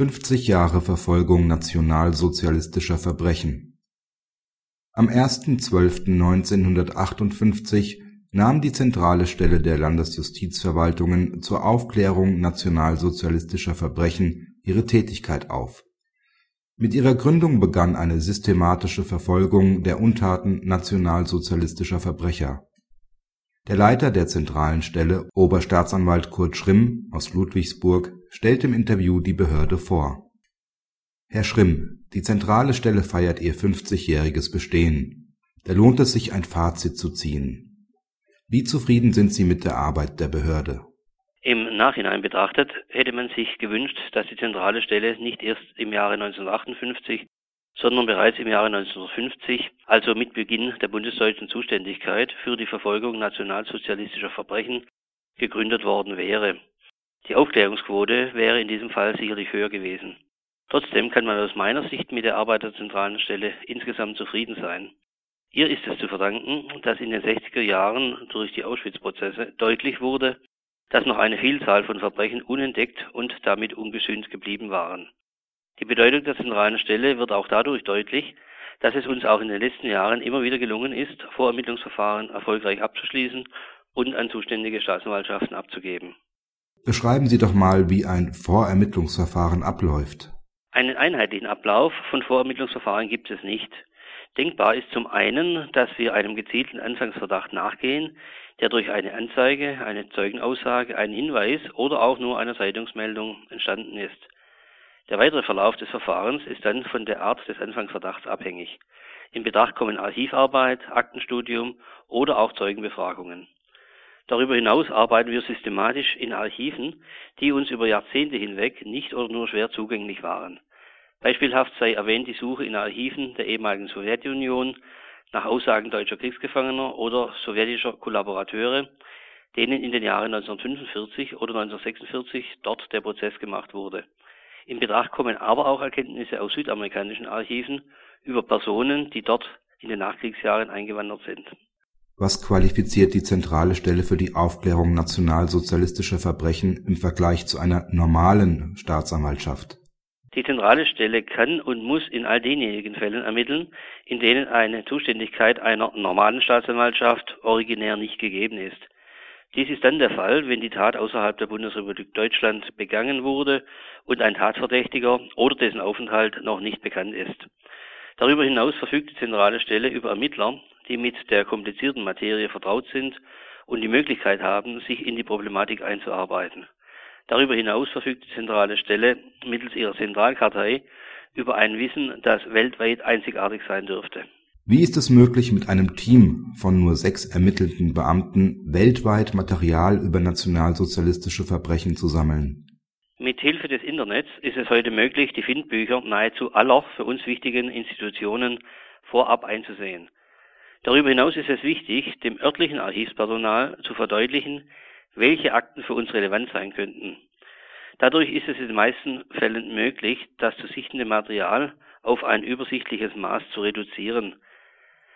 50 Jahre Verfolgung nationalsozialistischer Verbrechen Am 1.12.1958 nahm die zentrale Stelle der Landesjustizverwaltungen zur Aufklärung nationalsozialistischer Verbrechen ihre Tätigkeit auf. Mit ihrer Gründung begann eine systematische Verfolgung der Untaten nationalsozialistischer Verbrecher. Der Leiter der zentralen Stelle, Oberstaatsanwalt Kurt Schrimm aus Ludwigsburg stellt im Interview die Behörde vor. Herr Schrimm, die zentrale Stelle feiert ihr 50-jähriges Bestehen. Da lohnt es sich, ein Fazit zu ziehen. Wie zufrieden sind Sie mit der Arbeit der Behörde? Im Nachhinein betrachtet hätte man sich gewünscht, dass die zentrale Stelle nicht erst im Jahre 1958, sondern bereits im Jahre 1950, also mit Beginn der bundesdeutschen Zuständigkeit für die Verfolgung nationalsozialistischer Verbrechen, gegründet worden wäre. Die Aufklärungsquote wäre in diesem Fall sicherlich höher gewesen. Trotzdem kann man aus meiner Sicht mit der Arbeit der zentralen Stelle insgesamt zufrieden sein. Ihr ist es zu verdanken, dass in den 60er Jahren durch die Auschwitz-Prozesse deutlich wurde, dass noch eine Vielzahl von Verbrechen unentdeckt und damit ungesühnt geblieben waren. Die Bedeutung der zentralen Stelle wird auch dadurch deutlich, dass es uns auch in den letzten Jahren immer wieder gelungen ist, Vorermittlungsverfahren erfolgreich abzuschließen und an zuständige Staatsanwaltschaften abzugeben. Beschreiben Sie doch mal, wie ein Vorermittlungsverfahren abläuft. Einen einheitlichen Ablauf von Vorermittlungsverfahren gibt es nicht. Denkbar ist zum einen, dass wir einem gezielten Anfangsverdacht nachgehen, der durch eine Anzeige, eine Zeugenaussage, einen Hinweis oder auch nur einer Zeitungsmeldung entstanden ist. Der weitere Verlauf des Verfahrens ist dann von der Art des Anfangsverdachts abhängig. In Betracht kommen Archivarbeit, Aktenstudium oder auch Zeugenbefragungen. Darüber hinaus arbeiten wir systematisch in Archiven, die uns über Jahrzehnte hinweg nicht oder nur schwer zugänglich waren. Beispielhaft sei erwähnt die Suche in Archiven der ehemaligen Sowjetunion nach Aussagen deutscher Kriegsgefangener oder sowjetischer Kollaborateure, denen in den Jahren 1945 oder 1946 dort der Prozess gemacht wurde. In Betracht kommen aber auch Erkenntnisse aus südamerikanischen Archiven über Personen, die dort in den Nachkriegsjahren eingewandert sind. Was qualifiziert die zentrale Stelle für die Aufklärung nationalsozialistischer Verbrechen im Vergleich zu einer normalen Staatsanwaltschaft? Die zentrale Stelle kann und muss in all denjenigen Fällen ermitteln, in denen eine Zuständigkeit einer normalen Staatsanwaltschaft originär nicht gegeben ist. Dies ist dann der Fall, wenn die Tat außerhalb der Bundesrepublik Deutschland begangen wurde und ein Tatverdächtiger oder dessen Aufenthalt noch nicht bekannt ist. Darüber hinaus verfügt die zentrale Stelle über Ermittler, die mit der komplizierten Materie vertraut sind und die Möglichkeit haben, sich in die Problematik einzuarbeiten. Darüber hinaus verfügt die zentrale Stelle mittels ihrer Zentralkartei über ein Wissen, das weltweit einzigartig sein dürfte. Wie ist es möglich, mit einem Team von nur sechs ermittelten Beamten weltweit Material über nationalsozialistische Verbrechen zu sammeln? Mit Hilfe des Internets ist es heute möglich, die Findbücher nahezu aller für uns wichtigen Institutionen vorab einzusehen. Darüber hinaus ist es wichtig, dem örtlichen Archivspersonal zu verdeutlichen, welche Akten für uns relevant sein könnten. Dadurch ist es in den meisten Fällen möglich, das zu sichtende Material auf ein übersichtliches Maß zu reduzieren.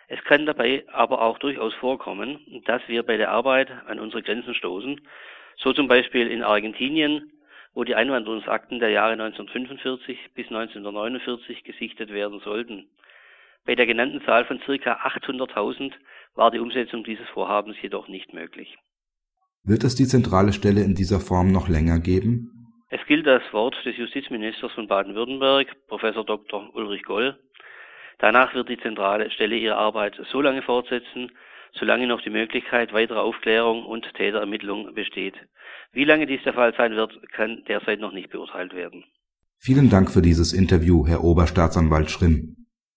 Es kann dabei aber auch durchaus vorkommen, dass wir bei der Arbeit an unsere Grenzen stoßen, so zum Beispiel in Argentinien, wo die Einwanderungsakten der Jahre 1945 bis 1949 gesichtet werden sollten. Bei der genannten Zahl von circa 800.000 war die Umsetzung dieses Vorhabens jedoch nicht möglich. Wird es die zentrale Stelle in dieser Form noch länger geben? Es gilt das Wort des Justizministers von Baden-Württemberg, Professor Dr. Ulrich Goll. Danach wird die zentrale Stelle ihre Arbeit so lange fortsetzen, solange noch die Möglichkeit weiterer Aufklärung und Täterermittlung besteht. Wie lange dies der Fall sein wird, kann derzeit noch nicht beurteilt werden. Vielen Dank für dieses Interview, Herr Oberstaatsanwalt Schrimm.